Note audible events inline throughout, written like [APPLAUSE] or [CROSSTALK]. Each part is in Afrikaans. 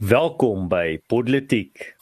Welkom by Politiek.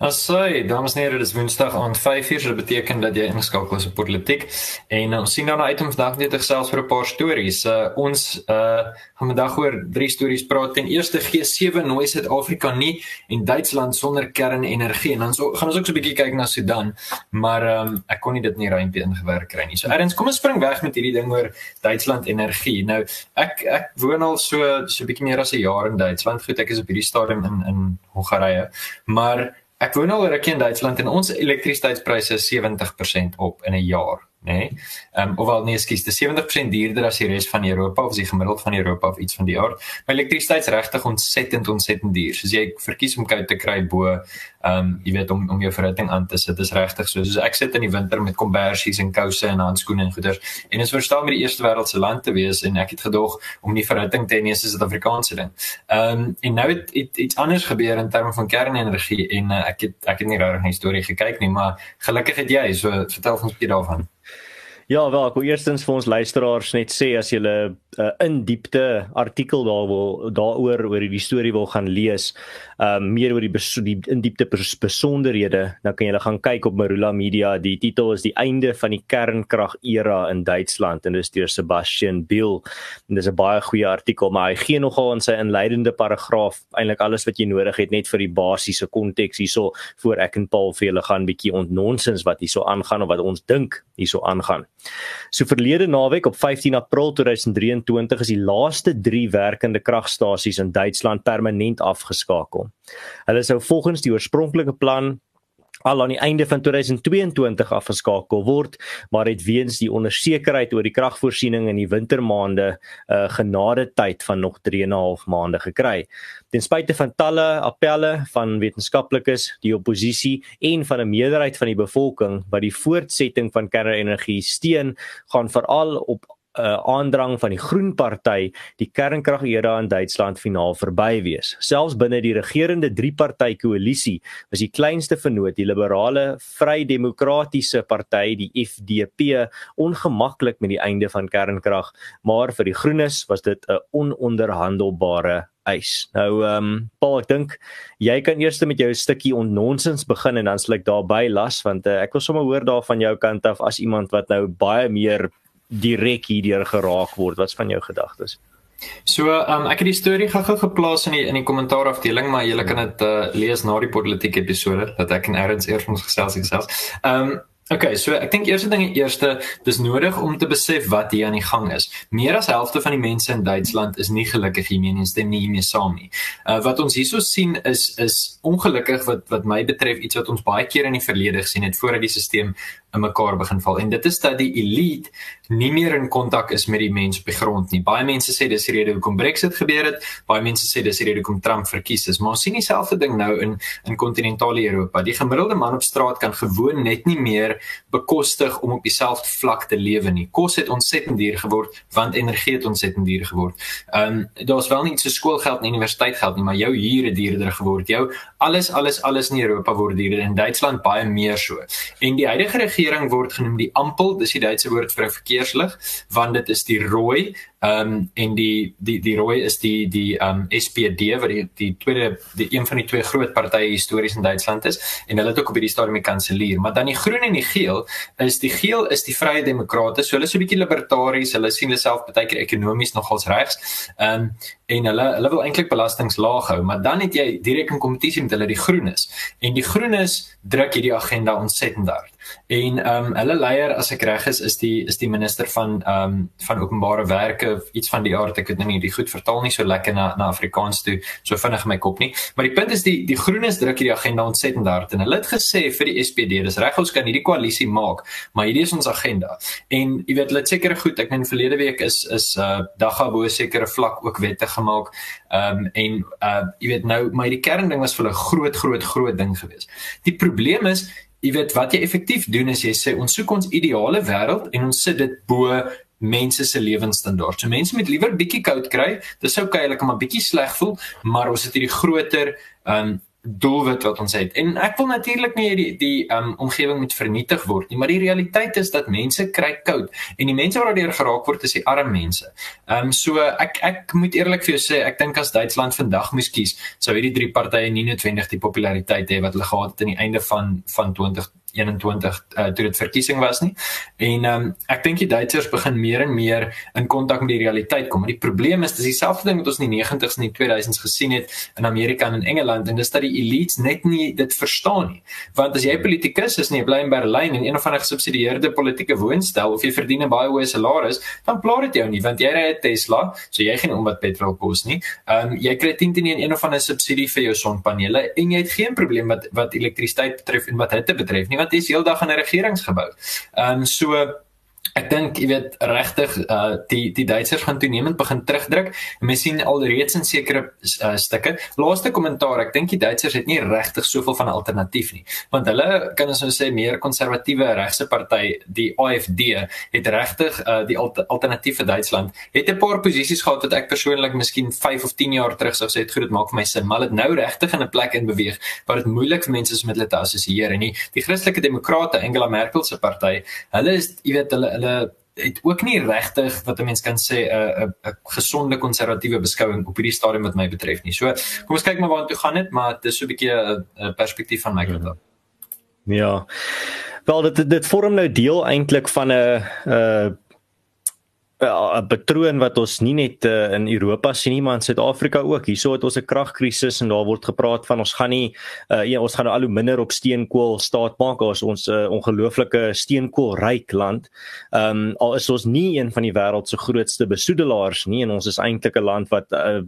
Asai, dames en here, dit is Woensdag aand 5:00, so dit beteken dat jy ingeskakel is op Politiek. En uh, ons sien dan uit om vandag net te gesels vir 'n paar stories. Uh ons uh gaan vandag oor drie stories praat. Ten eerste G7 nooi Suid-Afrika nie en Duitsland sonder kernenergie. En dan so, gaan ons ook so 'n bietjie kyk na Sudan, maar ehm um, ek kon nie dit nie ruimte ingewerk kry nie. So erns, kom ons spring weg met hierdie ding oor Duitsland energie. Nou, ek ek woon al so so 'n bietjie meer as 'n jaar in Duitsland. Goed, ek is op hierdie stadium in in Hongarye, maar Ek woon al rukkie in Duitsland en ons elektrisiteitspryse is 70% op in 'n jaar nê. Nee? Ehm um, ofwel nee, dit is 70% duurder as die res van Europa of as die gemiddeld van Europa of iets van die aard. Maar elektrisiteit is regtig ontsettend ontsettend duur. Soos jy verkies om koud te kry bo ehm um, jy weet om om jou verhitting aan te sit, is regtig so. Soos ek sit in die winter met kombersies en kouse en handskoene en goeders. En is verstaan met die eerste wêreldse land te wees en ek het gedog om die verhitting te hê is 'n Suid-Afrikaanse ding. Ehm um, en nou het, iets anders gebeur in terme van kernenergie en uh, ek het ek het nie regtig 'n storie gekyk nie, maar gelukkig het jy, so vertel ons 'n bietjie daarvan. Ja, wel, ek wil eerstens vir ons luisteraars net sê as jy 'n uh, in diepte artikel daar wil daaroor oor hierdie storie wil gaan lees, um, meer oor die, die in diepte besonderhede, dan kan jy gaan kyk op Marula Media. Die titel is Die einde van die kernkrag era in Duitsland en dit is deur Sebastian Bill. En dis 'n baie goeie artikel, maar hy gee nogal in sy inleidende paragraaf eintlik alles wat jy nodig het net vir die basiese konteks hierso voor ek en Paul vir julle gaan bietjie ontnonsens wat hierso aangaan of wat ons dink hierso aangaan. So verlede naweek op 15 April 2023 is die laaste 3 werkende kragstasies in Duitsland permanent afgeskakel. Hulle sou volgens die oorspronklike plan al aan die einde van 2022 afgeskakel word, maar het weens die onsekerheid oor die kragvoorsiening in die wintermaande 'n uh, genade tyd van nog 3 en 'n half maande gekry. Ten spyte van talle appelle van wetenskaplikes, die oppositie en van 'n meerderheid van die bevolking wat die voortsetting van kernenergie steun, gaan veral op uh, aandrang van die Groen Party die kernkragera in Duitsland finaal verby wees. Selfs binne die regerende drie-party koalisie was die kleinste vernoot, die liberale Vrydemokratiese Party, die FDP, ongemaklik met die einde van kernkrag, maar vir die Groenes was dit 'n ononderhandelbare eis. Nou ehm um, Paul, ek dink jy kan eers met jou stukkie onnonsens begin en dan sal ek daarby las want uh, ek wil sommer hoor daar van jou kant af as iemand wat nou baie meer direk hierdeur geraak word. Wat's van jou gedagtes? So, um, ek het die storie gou-gou geplaas in die in die kommentaar afdeling, maar jy kan dit uh, lees na die politieke episode dat ek en Erns eers ons gesels gesels. Ehm um, Okay, so ek dink eerste ding eerste, dis nodig om te besef wat hier aan die gang is. Meer as helfte van die mense in Duitsland is nie gelukkig hiermee en stem nie hiermee saam nie. Uh wat ons hierso sien is is ongelukkig wat wat my betref iets wat ons baie keer in die verlede gesien het voordat die stelsel in mekaar begin val. En dit is dat die elite nie meer in kontak is met die mense op die grond nie. Baie mense sê dis die rede hoekom Brexit gebeur het. Baie mense sê dis die rede hoekom Trump verkies is. Maar ons sien dieselfde ding nou in in kontinentale Europa. Die gemiddelde man op straat kan gewoon net nie meer bekostig om op dieselfde vlak te lewe nie. Kos het ontsettend duur geword want energie het ontsettend duur geword. Ehm um, daar's wel nie so skoolgeld en universiteitsgeld nie, maar jou huur het duurder geword. Jou alles alles alles in Europa word duurder en Duitsland baie meer so. En die huidige regering word genoem die ampel, dis die Duitse woord vir 'n verkeerslig, want dit is die rooi Ehm um, en die die die rooi is die die ehm um, SPD wat die die tweede die een van die twee groot partye histories in Duitsland is en hulle het ook op hierdie stadium die kanselier. Maar dan die groen en die geel is die geel is die Vrye Demokrate. So hulle is so 'n bietjie libertaries. Hulle sien hulle self baie keer ekonomies nogals regs. Ehm um, en hulle hulle wil eintlik belastings laag hou, maar dan het jy direk in kompetisie met hulle die groenes. En die groenes druk hierdie agenda ontsettend hard. En ehm um, hulle leier as ek reg is is die is die minister van ehm um, van openbare werke iets van die aard ek het nou nie die goed vertaal nie so lekker na na Afrikaans toe so vinnig my kop nie. Maar die punt is die die groenes druk hierdie agenda ontsettend hard en hulle het gesê vir die SPD dis reg ons kan hierdie koalisie maak, maar hierdie is ons agenda. En jy weet hulle seker goed, ek meen verlede week is is uh Dagabo sekere vlak ook wette gemaak. Ehm um, en uh jy weet nou maar die kernding was vir hulle groot groot groot ding geweest. Die probleem is jy weet wat jy effektief doen is jy sê ons soek ons ideale wêreld en ons sit dit bo mense se lewensstandaard. So mense met liewer bietjie koud kry, dis oukei, hulle kan maar bietjie sleg voel, maar ons het hierdie groter um doelwit wat ons het. En ek wil natuurlik nie die die um omgewing moet vernietig word nie, maar die realiteit is dat mense kry koud en die mense wat daardeur geraak word is die arm mense. Um so ek ek moet eerlik vir jou sê, ek dink as Duitsland vandag moes kies, sou hierdie drie partye nie noodwendig die populariteit hê wat hulle gehad het aan die einde van van 20 21 uh, toe dit verkiesing was nie. En ehm um, ek dink die Duitsers begin meer en meer in kontak met die realiteit kom. Maar die probleem is dis dieselfde ding wat ons in die 90s en die 2000s gesien het in Amerika en in Engeland en dis dat die elites net nie dit verstaan nie. Want as jy politikus is en jy bly in Berlyn in een of ander gesubsidieerde politieke woonstel of jy verdien 'n baie hoë salaris, dan pla dit jou nie want jy ry 'n Tesla, so jy geen om wat petrol kos nie. Ehm um, jy kry 10 teen 1 een of ander subsidie vir jou sonpanele en jy het geen probleem wat wat elektrisiteit betref en wat hitte betref nie wat is heeldag in 'n regeringsgebou. Ehm um, so Ek dink jy weet regtig uh die die Duitsers gaan toenemend begin terugdruk. Mens sien alreeds in sekere uh, stukke. Laaste kommentaar, ek dink die Duitsers het nie regtig soveel van 'n alternatief nie. Want hulle kan ons nou sê meer konservatiewe regse party, die AFD, het regtig uh die alter, alternatief vir Duitsland. Het 'n paar posisies gehad wat ek persoonlik miskien 5 of 10 jaar terug sou sê het goed maak vir my sin, maar dit nou regtig in 'n plek in beweeg waar dit moeilik vir mense is om met hulle te assosieer en nie. Die Christelike Demokrate, Angela Merkel se party, hulle is jy weet hulle hulle het ook nie regtig wat 'n mens kan sê 'n 'n gesonde konservatiewe beskouing op hierdie stadium wat my betref nie. So kom ons kyk maar waartoe gaan dit, maar dit is so 'n bietjie 'n perspektief van my kant af. Ja. Wel dit dit vorm nou deel eintlik van 'n 'n 'n patroon wat ons nie net uh, in Europa sien nie, maar in Suid-Afrika ook. Hierso het ons 'n kragkrisis en daar word gepraat van ons gaan nie uh, ja, ons gaan nou al hoe minder op steenkool staat maak as ons 'n uh, ongelooflike steenkoolryk land. Ehm um, al is ons nie een van die wêreld se grootste besoedelaars nie en ons is eintlik 'n land wat uh,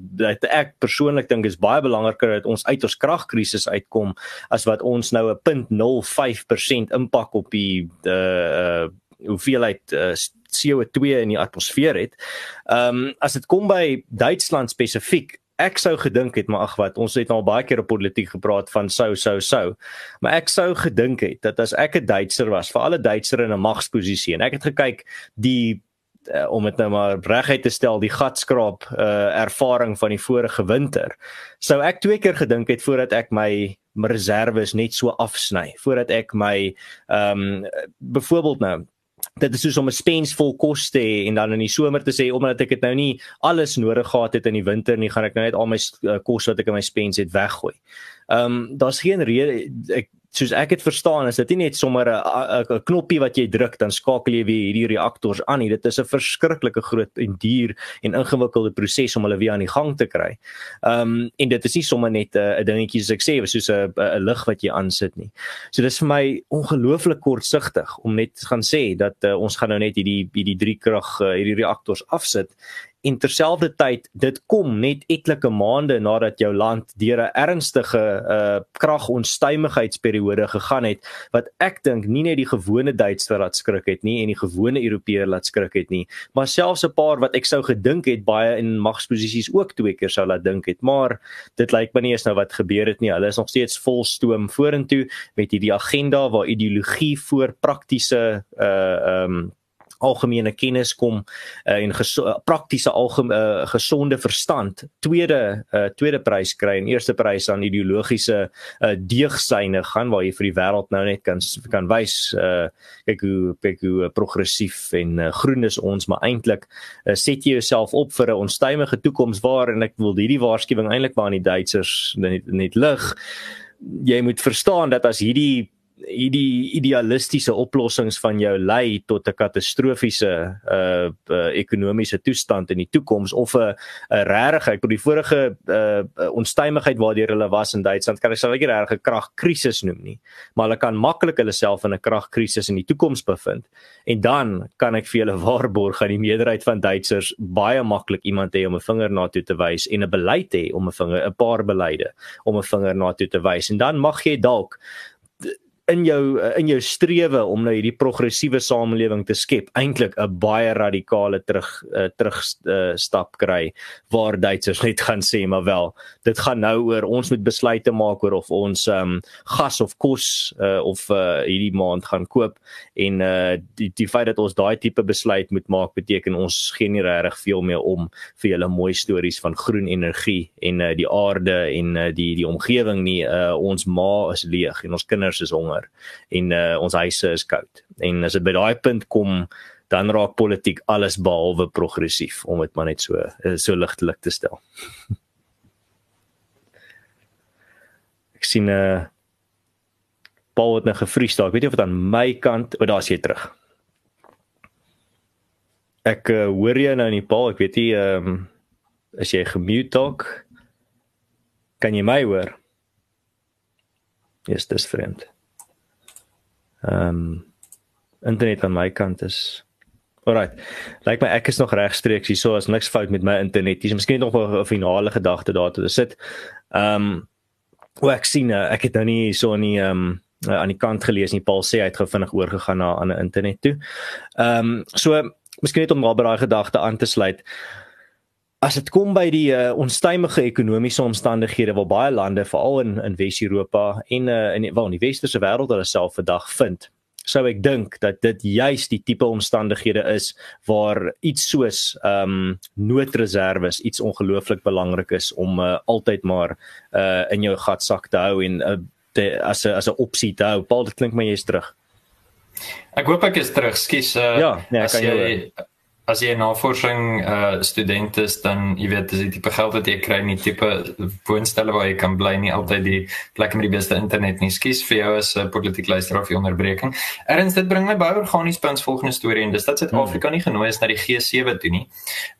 ek persoonlik dink is baie belangriker dat ons uit ons kragkrisis uitkom as wat ons nou 'n 0.05% impak op die uh, hoeveelheid uh, CO2 in die atmosfeer het. Ehm um, as dit kom by Duitsland spesifiek Ek sou gedink het maar ag wat ons het al baie keer op politiek gepraat van sou sou sou maar ek sou gedink het dat as ek 'n Duitser was vir alle Duitsers in 'n magsposisie en ek het gekyk die uh, om dit nou maar reguit te stel die gatskraap uh, ervaring van die vorige winter sou ek twee keer gedink het voordat ek my reserves net so afsny voordat ek my ehm um, byvoorbeeld nou dit is soos om 'n spens vol kos te hê en dan in die somer te sê omdat ek dit nou nie alles nodig gehad het in die winter nie, gaan ek nou net al my uh, kos wat ek in my spens het weggooi. Ehm um, daar's geen rede ek soos ek dit verstaan is dit nie net sommer 'n knoppie wat jy druk dan skakel jy weer hierdie reaktors aan nie dit is 'n verskriklike groot en duur en ingewikkelde proses om hulle weer aan die gang te kry. Ehm um, en dit is nie sommer net 'n dingetjie soos ek sê soos 'n 'n lig wat jy aansit nie. So dis vir my ongelooflik kortsigtig om net gaan sê dat uh, ons gaan nou net hierdie hierdie drie krag uh, hierdie reaktors afsit en terselfdertyd dit kom net etlike maande nadat jou land deur 'n ernstige uh kragonstuimigheidsperiode gegaan het wat ek dink nie net die gewone Duitser laat skrik het nie en die gewone Europeër laat skrik het nie maar selfs 'n paar wat ek sou gedink het baie in magsposisies ook twee keer sou laat dink het maar dit lyk my nie is nou wat gebeur het nie. Hulle is nog steeds vol stoom vorentoe met hierdie agenda waar ideologie voor praktiese uh um algemene kennis kom uh, en uh, praktiese algemene uh, gesonde verstand tweede uh, tweede prys kry en eerste prys aan ideologiese uh, deegsyne gaan waar jy vir die wêreld nou net kan kan wys uh, kyk hoe kyk hoe progressief en uh, groen is ons maar eintlik uh, set jy jouself op vir 'n onstuimige toekoms waar en ek wil hierdie waarskuwing eintlik maar aan die Duitsers net net lig. Jy moet verstaan dat as hierdie hierdie idealistiese oplossings van jou lei tot 'n katastrofiese uh, uh ekonomiese toestand in die toekoms of 'n 'n regtig ek bedoel die vorige uh onstuimigheid waardeur hulle was in Duitsland kan ek sal nie regtig 'n kragkrisis noem nie maar hulle kan maklik hulle self in 'n kragkrisis in die toekoms bevind. En dan kan ek vir julle [LAUGHS] waarborg gaan die meerderheid van Duitsers baie maklik iemand hê om 'n vinger na toe te wys en 'n beleid hê om 'n vinger 'n paar beleide om 'n vinger na toe te wys. En dan mag jy dalk in jou in jou strewe om nou hierdie progressiewe samelewing te skep eintlik 'n baie radikale terug uh, terug uh, stap kry waar Duitsers net gaan sê maar wel dit gaan nou oor ons moet besluite maak oor of ons um, gas of kos uh, of uh, hierdie maand gaan koop. En uh, die die feit dat ons daai tipe besluit moet maak beteken ons gee nie regtig veel meer om vir julle mooi stories van groen energie en uh, die aarde en uh, die die omgewing nie. Uh, ons ma is leeg en ons kinders is honger honger en uh, ons huise is koud. En as dit by daai punt kom, dan raak politiek alles behalwe progressief om dit maar net so eh, so ligtelik te stel. [LAUGHS] Ek sien 'n uh, Paul het nou gefries daar. Ek weet nie of dit aan my kant, o, daar's jy terug. Ek uh, hoor jy nou in die Paul, ek weet nie ehm um, is jy gemute dalk? Kan jy my hoor? Yes, dis vreemd. Ehm um, internet aan my kant is Alright. Lyk my ek is nog regstreeks hier, so as niks fout met my internet. Dis miskien nog 'n finale gedagte daar te sit. Ehm um, ek sien eh, ek het nou nie so nie ehm um, aan die kant gelees nie. Paul sê hy het gevinnig oorgegaan na 'n ander internet toe. Ehm um, so miskien net om daar by daai gedagte aan te sluit. As dit kom by die uh, onstuimige ekonomiese omstandighede waar baie lande veral in in Wes-Europa en uh, in wel in die westerse wêreld hulle self vandag vind, sou ek dink dat dit juis die tipe omstandighede is waar iets soos ehm um, noodreserwes iets ongelooflik belangrik is om uh, altyd maar uh, in jou gatsak te hou en uh, te, as 'n as 'n opsie te hou. Paul, dit klink my jy's terug. Ek hoop ek is terug. Skus uh, ja, nee, kan jy, jy as jy 'n navorsing uh student is dan jy weet dis die tipe geld wat jy kry nie tipe woonstelle waar jy kan bly nie altyd die plek met die beste internet nie skuis vir jou as 'n uh, politiek luisteraar jy onderbreking. Erns dit bring my baie organies by ons volgende storie en dis dat Suid-Afrika nie genooi is na die G7 toe nie.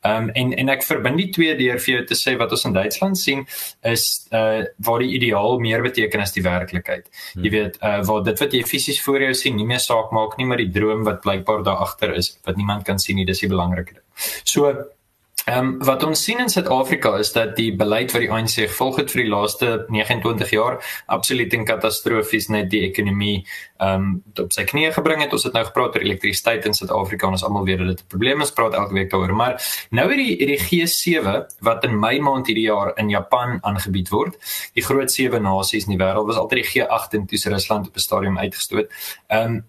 Um en en ek verbind die twee deur vir jou te sê wat ons in Duitsland sien is uh waar die ideaal meer beteken as die werklikheid. Jy hmm. weet uh waar dit wat jy fisies voor jou sien nie meer saak maak nie maar die droom wat blykbaar daar agter is wat niemand kan sien nie dis die belangrike ding. So Ehm um, wat ons sien in Suid-Afrika is dat die beleid wat die ANC gevolg het vir die laaste 29 jaar absoluut en katastrofies net die ekonomie ehm um, op sy knieë gebring het. Ons het nou gepraat oor elektrisiteit in Suid-Afrika en ons almal weet dat dit 'n probleem is. Praat elke week daaroor. Maar nou het die die G7 wat in Mei maand hierdie jaar in Japan aangebied word, die groot sewe nasies in die wêreld was altyd die G8 en toe Rusland op 'n stadium uitgestoot. Ehm um,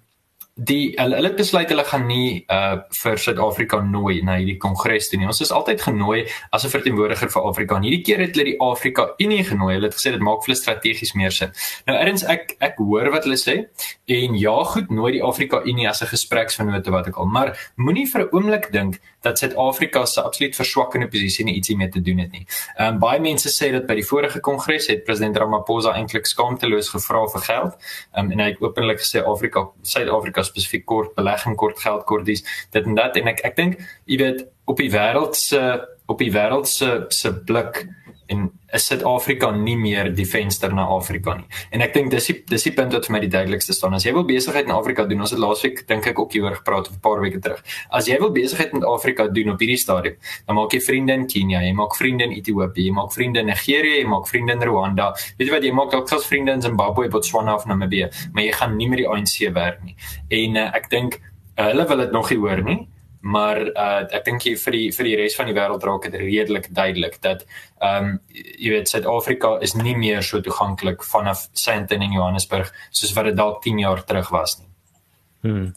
die hulle hulle besluit hulle gaan nie uh vir Suid-Afrika nooi na hierdie kongres toe nie. Ons is altyd genooi as 'n verteenwoordiger vir Afrika. En hierdie keer het hulle die Afrika Unie genooi. Hulle het gesê dit maak vir hulle strategies meer sin. Nou erns ek ek hoor wat hulle sê en ja, goed, nooi die Afrika Unie as 'n gespreksvennote wat ek al, maar moenie vir 'n oomblik dink dat Suid-Afrika se absoluut verswakkende posisie nie ietsie mee te doen het nie. Ehm um, baie mense sê dat by die vorige kongres het president Ramaphosa eintlik skaamteloos gevra vir geld. Ehm um, en hy het openlik gesê Afrika, Suid-Afrika spesifiek kort belegging kort geld korties dit en dat. En ek ek dink jy weet op die wêreld se op die wêreld se se blik en is Suid-Afrika nie meer die venster na Afrika nie. En ek dink dis die dis die punt wat vir my die duidelikste staan. As jy wil besigheid in Afrika doen, ons het laasweek dink ek ook hieroor gepraat 'n paar weke terug. As jy wil besigheid met Afrika doen op hierdie stadium, dan maak jy vriende in Kenia, jy maak vriende in Ethiopië, jy maak vriende in Nigerië, jy maak vriende in Rwanda. Weet jy wat jy maak dalk selfs vriende in Zimbabwe, Botswana of Namibië, maar jy gaan nie met die ANC werk nie. En uh, ek dink uh, hulle wil dit nog nie hoor nie maar uh, ek dink vir die vir die res van die wêreld raak dit redelik duidelik dat ehm um, jy weet Suid-Afrika is nie meer so toeganklik vanaf Sandton in Johannesburg soos wat dit dalk 10 jaar terug was nie. Hmm.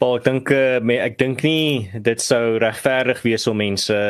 Maar ek dink uh, ek dink nie dit sou regverdig wees om mense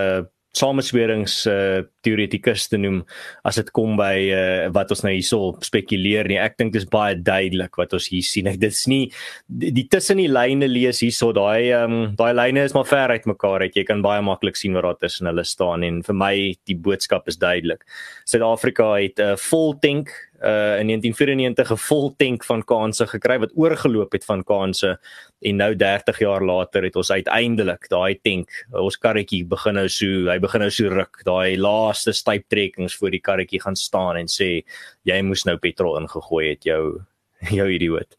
uh sameswerings uh, teoretikus te noem as dit kom by uh, wat ons nou hierso spekuleer nie. Ek dink dit is baie duidelik wat ons hier sien. Dit is nie die, die tussen die lyne lees hierso daai um, daai lyne is maar ver uit mekaar uit. Jy kan baie maklik sien wat daar tussen hulle staan en vir my die boodskap is duidelik. Suid-Afrika het 'n uh, vol tank uh in 1994 'n vol tank van kansse gekry wat oorgeloop het van kansse en nou 30 jaar later het ons uiteindelik daai tank ons karretjie begin nou so hy begin nou so ruk daai laaste styptrekkings voor die karretjie gaan staan en sê jy moes nou petrol ingegooi het jou [LAUGHS] jou idioot.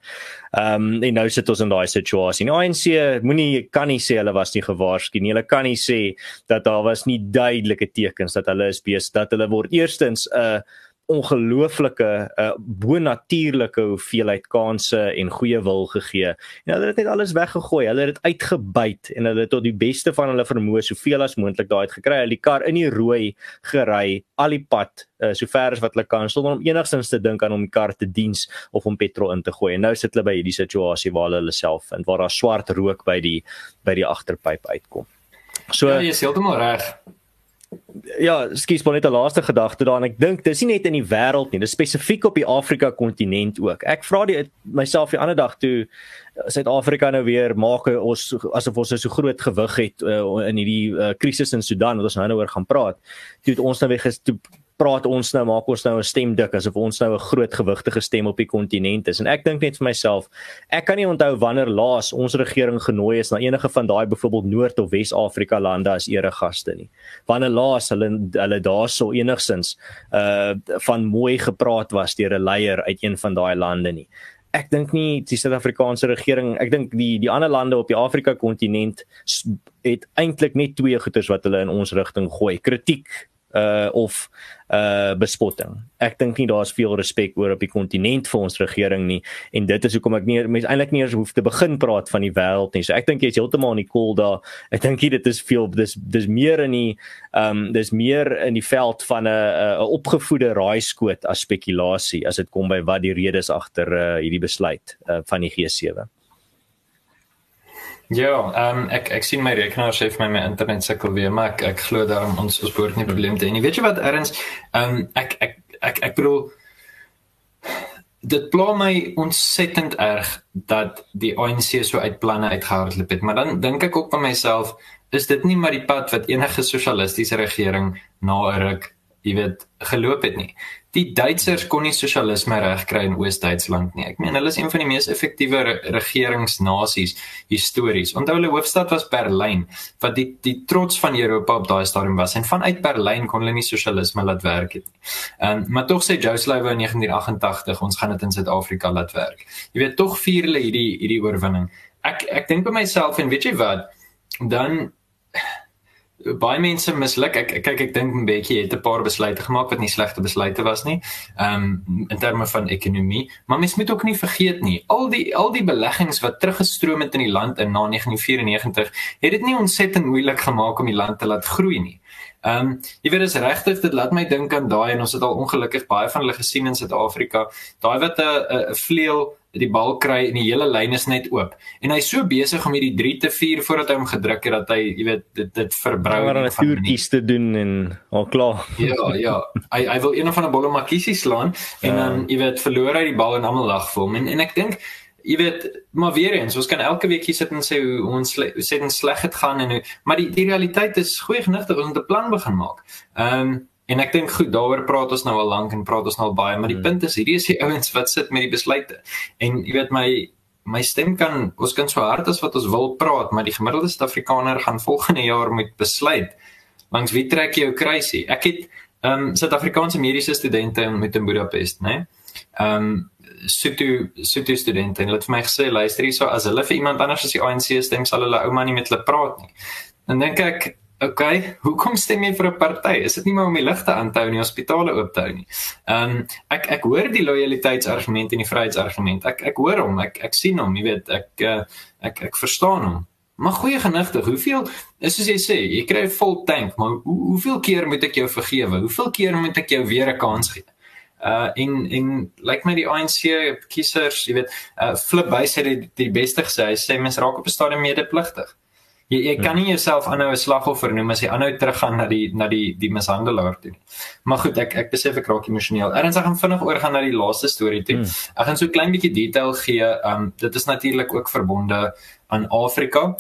Ehm um, en nou sit ons in daai situasie. Die ANC moenie kan nie sê hulle was nie gewaarsku nie. Hulle kan nie sê dat daar was nie duidelike tekens dat hulle is besig dat hulle word eerstens 'n uh, ongelooflike uh, bonatuurlike hoeveelheid kansse en goeie wil gegee. En hulle het net alles weggegooi. Hulle het dit uitgebuit en hulle het tot die beste van hulle vermoë soveel as moontlik daai uit gekry. Hulle die kar in die rooi gery al die pad uh, so ver as wat hulle kan sonder om enigstens te dink aan om die kar te diens of om petrol in te gooi. En nou sit hulle by hierdie situasie waar hulle hulle self vind waar daar swart rook by die by die agterpyp uitkom. So Ja, jy is heeltemal reg ja, skies maar net 'n laaste gedagte daarin. Ek dink dis nie net in die wêreld nie, dis spesifiek op die Afrika kontinent ook. Ek vra die myself die ander dag toe eh, Suid-Afrika nou weer maak ons asof ons so groot gewig het uh, in hierdie uh, krisis in Sudan wat ons nou nou oor gaan praat. Toe het ons nou weer gestoep praat ons nou maak ons nou 'n stem dik asof ons nou 'n groot gewigtige stem op die kontinent is. En ek dink net vir myself ek kan nie onthou wanneer laas ons regering genooi is na enige van daai byvoorbeeld Noord of Wes-Afrika lande as eregaste nie. Wanneer laas hulle hulle daarso enigsins uh van mooi gepraat was deur 'n leier uit een van daai lande nie. Ek dink nie die Suid-Afrikaanse regering ek dink die die ander lande op die Afrika kontinent het eintlik net twee goeters wat hulle in ons rigting gooi. Kritiek uh of uh bespotting. Ek dink nie daar's veel respek oor op die kontinent vir ons regering nie en dit is hoekom ek nie mense eintlik nie eens hoef te begin praat van die wêreld nie. So ek dink jy's heeltemal in die cool daar. Ek dink dit is veel dis dis meer in die um dis meer in die veld van 'n 'n opgevoede raaiskoot as spekulasie as dit kom by wat die redes agter uh hierdie besluit uh van die G7. Ja, ehm um, ek ek sien my rekenaar sê vir my my internet sukkel weer, maar ek ek glo daarom ons ons behoort nie probleme te hê nie. Weet jy wat erns ehm um, ek ek ek ek bedoel dit pla my ontsettend erg dat die ANC so uit planne uitgehardloop het, maar dan dink ek ook van myself, is dit nie maar die pad wat enige sosialistiese regering na 'n ruk, jy weet, geloop het nie die Duitsers kon nie sosialisme regkry in Oos-Duitsland nie. Ek meen hulle is een van die mees effektiewe re regeringsnasies histories. Onthou hulle hoofstad was Berlyn, wat die die trots van Europa op daai stadium was en vanuit Berlyn kon hulle nie sosialisme laat werk het nie. Ehm um, maar tog sê Slovo in 1988 ons gaan dit in Suid-Afrika laat werk. Jy weet tog vier hulle hierdie hierdie oorwinning. Ek ek dink by myself en weet jy wat? Dan baie mense misluk. Ek kyk ek dink 'n bietjie het 'n paar besluite gemaak wat nie slegte besluite was nie. Ehm um, in terme van ekonomie, maar mens moet ook nie vergeet nie, al die al die beleggings wat teruggestroom het in die land in na 1994, het dit nie ontsettend moeilik gemaak om die land te laat groei nie. Ehm um, jy weet dis regtig dit laat my dink aan daai en ons het al ongelukkig baie van hulle gesien in Suid-Afrika. Daai wat 'n 'n vleuel die bal kry en die hele lyn is net oop. En hy's so besig om hierdie 3 te 4 voordat hy hom gedruk het dat hy, jy weet, dit dit verbrou dan 'n toertjies te doen en al klaar. Ja, ja. Hy hy wil een of ander bolle makiesie slaan en ja. dan jy weet verloor hy die bal en almal lag vir hom. En en ek dink jy weet maar weer eens ons kan elke week hier sit en sê hoe ons sê dit sleg het gaan en hoe maar die die realiteit is goeie genigtig ons moet 'n plan begin maak. Ehm um, en ek dink goed daaroor praat ons nou al lank en praat ons nou al baie maar die hmm. punt is hierdie is die [LAUGHS] ouens wat sit met die besluite. En jy weet my my stem kan ons kan so hard as wat ons wil praat maar die gemiddelde Suid-Afrikaner gaan volgende jaar moet besluit langs wie trek jy jou kruisie. Ek het ehm um, Suid-Afrikaanse mediese studente met in Budapest, né? Ehm um, Sutu Sutu studente en hulle het vir my gesê luister hierso as hulle vir iemand anders as die ANC stem sal hulle ouma nie met hulle praat nie. Dan dink ek, okay, hoekom stem jy vir 'n party? Is dit nie maar om die ligte aan te hou en die hospitale oop te hou nie? Ehm um, ek ek hoor die lojaliteitsargument en die vryheidsargument. Ek ek hoor hom, ek ek sien hom, jy weet, ek uh, ek ek verstaan hom. Maar goeie genigtig, hoeveel is soos jy sê, jy kry 'n vol tank, maar hoe, hoeveel keer moet ek jou vergewe? Hoeveel keer moet ek jou weer 'n kans gee? uh in in lyk like my die ANC kiesers, jy weet, uh Flip Buys het die, die beste gesê, hy sê mens raak op 'n stadium medepligtig. Jy jy kan nie jouself aanhou 'n slagoffer noem as jy aanhou teruggaan na die na die die mishandelaar toe. Maar goed, ek ek besef ek raak emosioneel. Erns ek gaan vinnig oor gaan na die laaste storie toe. Hmm. Ek gaan so klein bietjie detail gee. Um dit is natuurlik ook verbonde aan Afrika.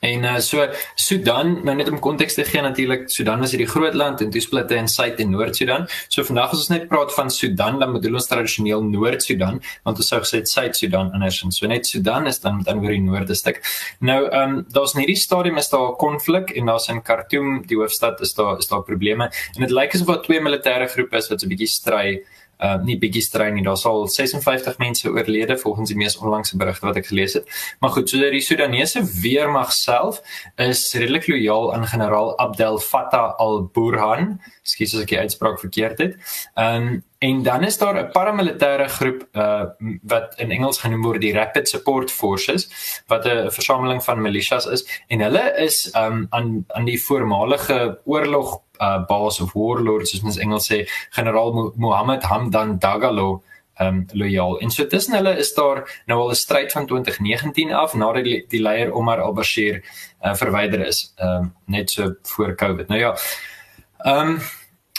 En uh, so Sudan, nou net om konteks te gee natuurlik, Sudan is hierdie groot land en toe splitte in Suid en Noord-Sudan. So vandag as ons net praat van Sudan, dan bedoel ons tradisioneel Noord-Sudan, want ons sou gesê Suid-Sudan andersins. So net Sudan is dan met ander die noorde stuk. Nou, ehm um, daar's in hierdie stadium is daar 'n konflik en daar's in Khartoum, die hoofstad, is daar is daar probleme en dit lyk asof daar twee militêre groepe is wat so 'n bietjie stry uh nie bietjie strei nie. Daar sal 56 mense oorlede volgens die mees onlangse berigte wat ek gelees het. Maar goed, so dat die Sudanese weermag self is redelik lojaal aan generaal Abdel Fattah al-Burhan Ekskuus as ek die uitspraak verkeerd het. Ehm um, en dan is daar 'n paramilitêre groep uh wat in Engels genoem word die Rapid Support Forces wat 'n versameling van militias is en hulle is ehm um, aan aan die voormalige oorlog uh baas of warlord soos ons Engels sê generaal Mohammed Hamdan Dagalo um loyaal. En so tussen hulle is daar nou al 'n stryd van 2019 af nadat die, die leier Omar al-Bashir uh, verwyder is, um net so voor Covid. Nou ja. Um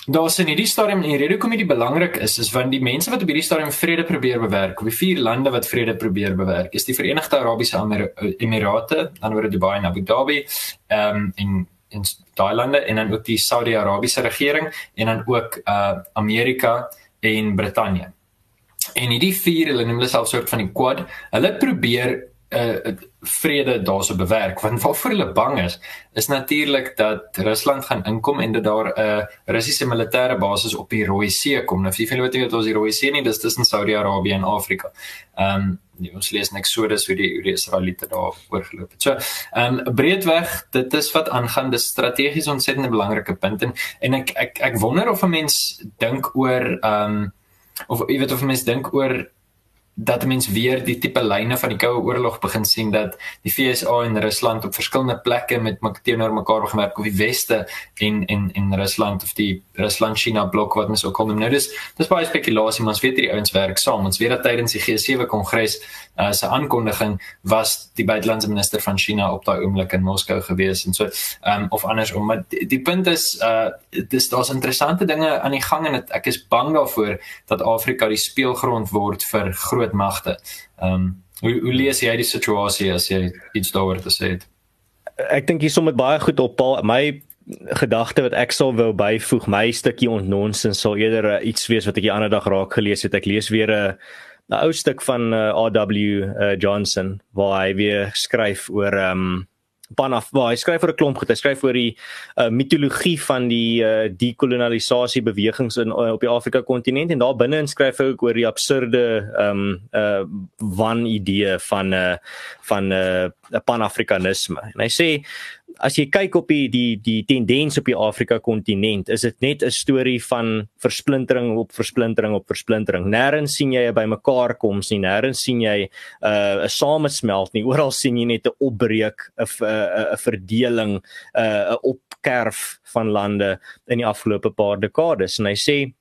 daar sien hierdie stadium en die rede hoekom dit belangrik is is want die mense wat op hierdie stadium vrede probeer bewerk, die vier lande wat vrede probeer bewerk, is die Verenigde Arabiese Emirate, dan word Dubai en Abu Dhabi, um in in daai lande en dan ook die Saudi-Arabiese regering en dan ook uh Amerika en Brittanje. En hierdie vier, hulle noem hulle self soort van die quad, hulle probeer uh, vrede daarso bewerk. Want waarvoor hulle bang is, is natuurlik dat Rusland gaan inkom en dat daar 'n uh, Russiese militêre basis op die Rooi See kom. Nou, vir weet jy wat ons die Rooi See nie, dis tussen Saudi-Arabië en Afrika. Ehm um, nee, ons lees niks so dis hoe die hoe die Israeliete daar oorgeloop het. So, ehm um, breedweg, dit is wat aangaan, dis strategies ontsettend belangrike punt en en ek ek ek wonder of 'n mens dink oor ehm um, of jy weet of mense dink oor dat mense weer die tipe lyne van die koue oorlog begin sien dat die FSA en Rusland op verskillende plekke met teenoor mekaar gewerk op die weste en en en Rusland of die Rusland-China blok wat mens ook al noem. Nou dis dis baie spekulasie, maar ons weet hierdie ouens werk saam. Ons weet dat tydens die G7 kongres uh, se aankondiging was die buitelandse minister van China op daai oomblik in Moskou gewees en so um, of andersom. Maar die, die punt is uh dis daar's interessante dinge aan die gang en het, ek is bang daarvoor dat Afrika die speelgrond word vir groot groot magte. Ehm um, hoe hoe lees jy die situasie as jy iets daaroor te sê het? Ek dink jy som dit baie goed op Paul. My gedagte wat ek sal wou byvoeg, my stukkie ontnonsens sal eerder uh, iets wees wat ek die ander dag raak gelees het. Ek lees weer 'n 'n ou stuk van uh, R.W. Uh, Johnson waar hy weer skryf oor ehm um, Panaf, waar hy skryf oor 'n klomp goed. Hy skryf oor die uh, mitologie van die uh, dekolonisasie bewegings in uh, op die Afrika kontinent en daar binne skryf hy ook oor die absurde ehm um, uh wan idee van 'n uh, van 'n uh, panafrikanisme. En hy sê as jy kyk op die die die tendens op die Afrika kontinent, is dit net 'n storie van versplintering op versplintering op versplintering. Nêrens sien jy bymekaar kom nie, nêrens sien jy 'n uh, 'n samesmelt nie. Oral sien jy net 'n opbreek, 'n 'n 'n verdeling, 'n uh, opkerf van lande in die afgelope paar dekades. En hy sê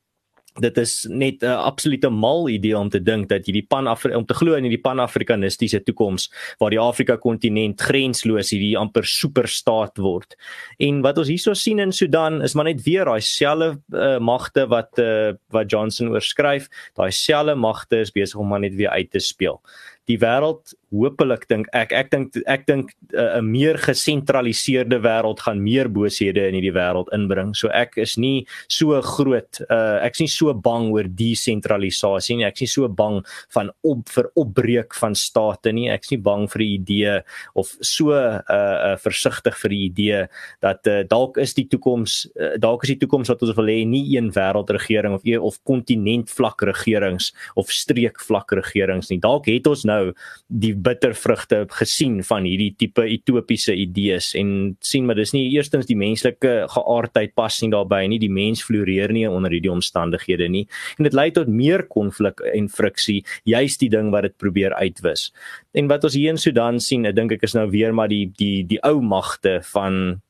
dit is net 'n absolute mal idee om te dink dat hierdie pan om te glo in hierdie pan-afrikanistiese toekoms waar die Afrika kontinent grensloos hierdie amper superstaat word. En wat ons hierso sien in Sudan is maar net weer daai selfe uh, magte wat uh, wat Johnson oorskryf, daai selfe magte is besig om maar net weer uit te speel die wêreld hopelik dink ek ek dink ek dink eh, 'n uh, meer gesentraliseerde wêreld gaan meer booshede in hierdie wêreld inbring. So ek is nie so groot uh, ek is nie so bang oor desentralisasie nie. Ek is nie so bang van op vir opbreek van state nie. Ek is nie bang vir die idee of so uh, uh versigtig vir die idee dat uh, dalk is die toekoms uh, dalk is die toekoms wat ons wil hê nie een wêreldregering of of kontinentvlak regerings of streekvlak regerings nie. Dalk het ons nou die bittervrugte gesien van hierdie tipe utopiese idees en sien maar dis nie eerstens die menslike geaardheid pas nie daarbey nie die mens floreer nie onder hierdie omstandighede nie. En dit lei tot meer konflik en friksie juist die ding wat dit probeer uitwis. En wat ons hier in Sudan sien ek dink ek is nou weer maar die die die ou magte van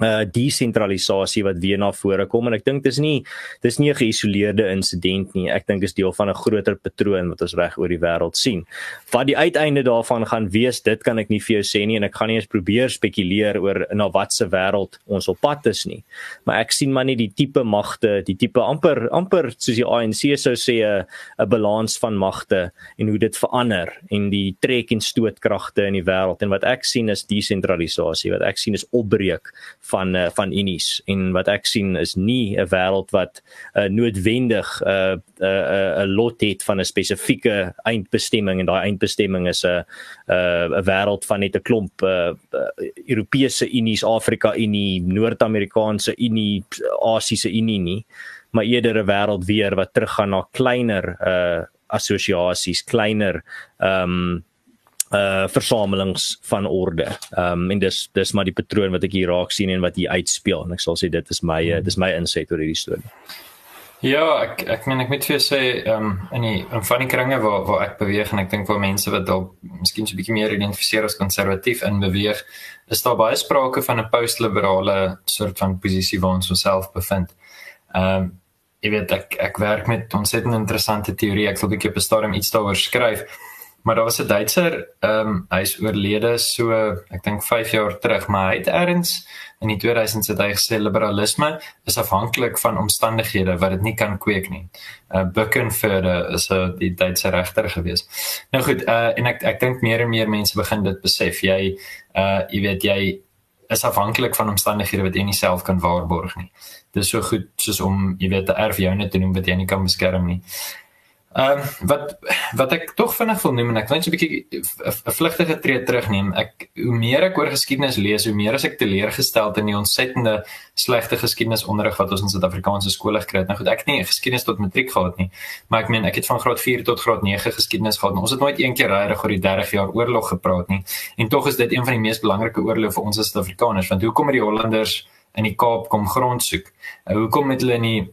uh desentralisasie wat weer na vore kom en ek dink dis nie dis nie 'n geïsoleerde insident nie. Ek dink is deel van 'n groter patroon wat ons reg oor die wêreld sien. Wat die uiteinde daarvan gaan wees, dit kan ek nie vir jou sê nie en ek gaan nie eens probeer spekuleer oor na watse wêreld ons op pad is nie. Maar ek sien maar nie die tipe magte, die tipe amper amper soos die ANC sou sê 'n 'n balans van magte en hoe dit verander en die trek en stootkragte in die wêreld en wat ek sien is desentralisasie, wat ek sien is opbreek van uh, van unies. En wat ek sien is nie 'n wêreld wat uh, noodwendig 'n uh, 'n uh, 'n uh, lot het van 'n spesifieke eindbestemming. En daai eindbestemming is 'n 'n 'n wêreld van net 'n klomp uh, uh, Europese unies, Afrika Unie, Noord-Amerikaanse Unie, Asiëse Unie nie, maar eerder 'n wêreld weer wat teruggaan na kleiner uh assosiasies, kleiner ehm um, uh versamelings van orde. Ehm um, en dis dis maar die patroon wat ek hier raak sien en wat hier uitspeel en ek sal sê dit is my uh, dis my inset oor hierdie storie. Ja, ek ek meen ek moet vir sê ehm um, in die in van die kringe waar waar ek beweeg en ek dink vir mense wat dalk miskien so 'n bietjie meer identifiseer as konservatief in beweeg, is daar baie sprake van 'n postliberale soort van posisie waar ons osself bevind. Ehm um, jy weet ek ek werk met ontsettend interessante teorie. Ek wil 'n bietjie op 'n stadium iets daaroor skryf. Maar daar was 'n Duitser, ehm um, hy's oorlede so ek dink 5 jaar terug, maar hy het erns in die 2000s het hy gesê liberalisme is afhanklik van omstandighede wat dit nie kan kweek nie. Uh Buckenforde is 'n die Duitse regter gewees. Nou goed, uh en ek ek dink meer en meer mense begin dit besef. Jy uh jy weet jy is afhanklik van omstandighede wat jy nie self kan waarborg nie. Dis so goed soos om jy weet 'n erf joune te noem wat jy nie kan beskerm nie. Ehm um, wat wat ek tog vinnig wil noem en ek wil net so 'n bietjie 'n vlugtige tree terugneem. Ek hoe meer ek oor geskiedenis lees, hoe meer as ek teleurgesteld in die ontsettende slegte geskiedenisonderrig wat ons in Suid-Afrikaanse skole gekry het. Nou goed, ek het nie geskiedenis tot matriek gehad nie, maar ek meen ek het van graad 4 tot graad 9 geskiedenis gehad. Ons het nooit een keer regtig oor die 30 jaar oorlog gepraat nie. En tog is dit een van die mees belangrike oorloë vir ons as Suid-Afrikaners, want hoekom het die Hollanders in die Kaap kom grond soek? Hoekom het hulle nie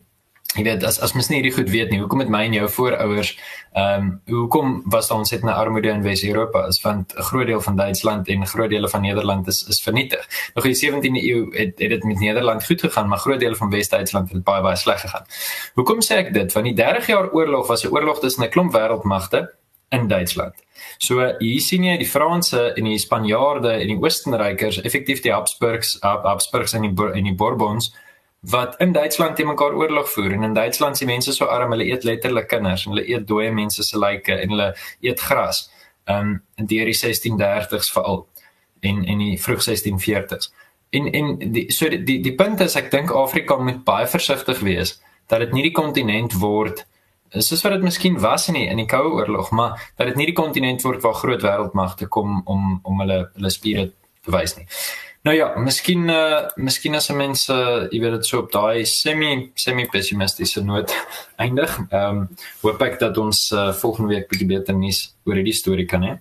Jy weet as as mens nie hierdie goed weet nie, hoekom het my en jou voorouers ehm um, hoekom was ons het 'n armoede in Wes-Europa? Is want 'n groot deel van Duitsland en groot deel van Nederland is is vernietig. Nog in die 17de eeu het het dit met Nederland goed gegaan, maar groot deel van Wes-Duitsland het baie baie sleg gegaan. Hoekom sê ek dit? Want die 30 jaar oorlog was 'n oorlog tussen 'n klomp wêreldmagte in Duitsland. So hier sien jy die Franse en die Spanjaarde en die Oostenrykers, effektief die Habsburgs, Habsburgs en die en die Bourbons wat in Duitsland te mekaar oorlog voer en in Duitsland se mense so arm hulle eet letterlik kinders en hulle eet dooie mense se lyke en hulle eet gras. Um in die 1630s veral en in die vroeg 1640s. En en die so die die, die punt is ek dink Afrika moet baie versigtig wees dat dit nie die kontinent word soos wat dit miskien was in die in die Koue Oorlog, maar dat dit nie die kontinent word waar groot wêreldmagte kom om om hulle hulle spiere te wys nie. Nou ja, miskien uh miskien as mense, uh, jy weet dit so op daai semi semi pessimistiese noot [LAUGHS] eindig. Ehm um, hoop ek dat ons uh, volgende week bietjie beter nuus oor hierdie storie kan hê.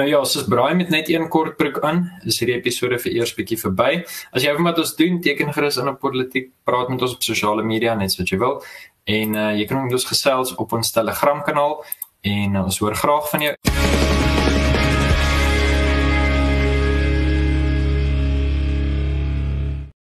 Nou ja, soos braai met net een kort broek aan, is hierdie episode vir eers bietjie verby. As jy wat ons doen, teken gerus in op politiek, praat met ons op sosiale media net wat jy wil. En uh jy kan ons gesels op ons Telegram kanaal en uh, ons hoor graag van jou.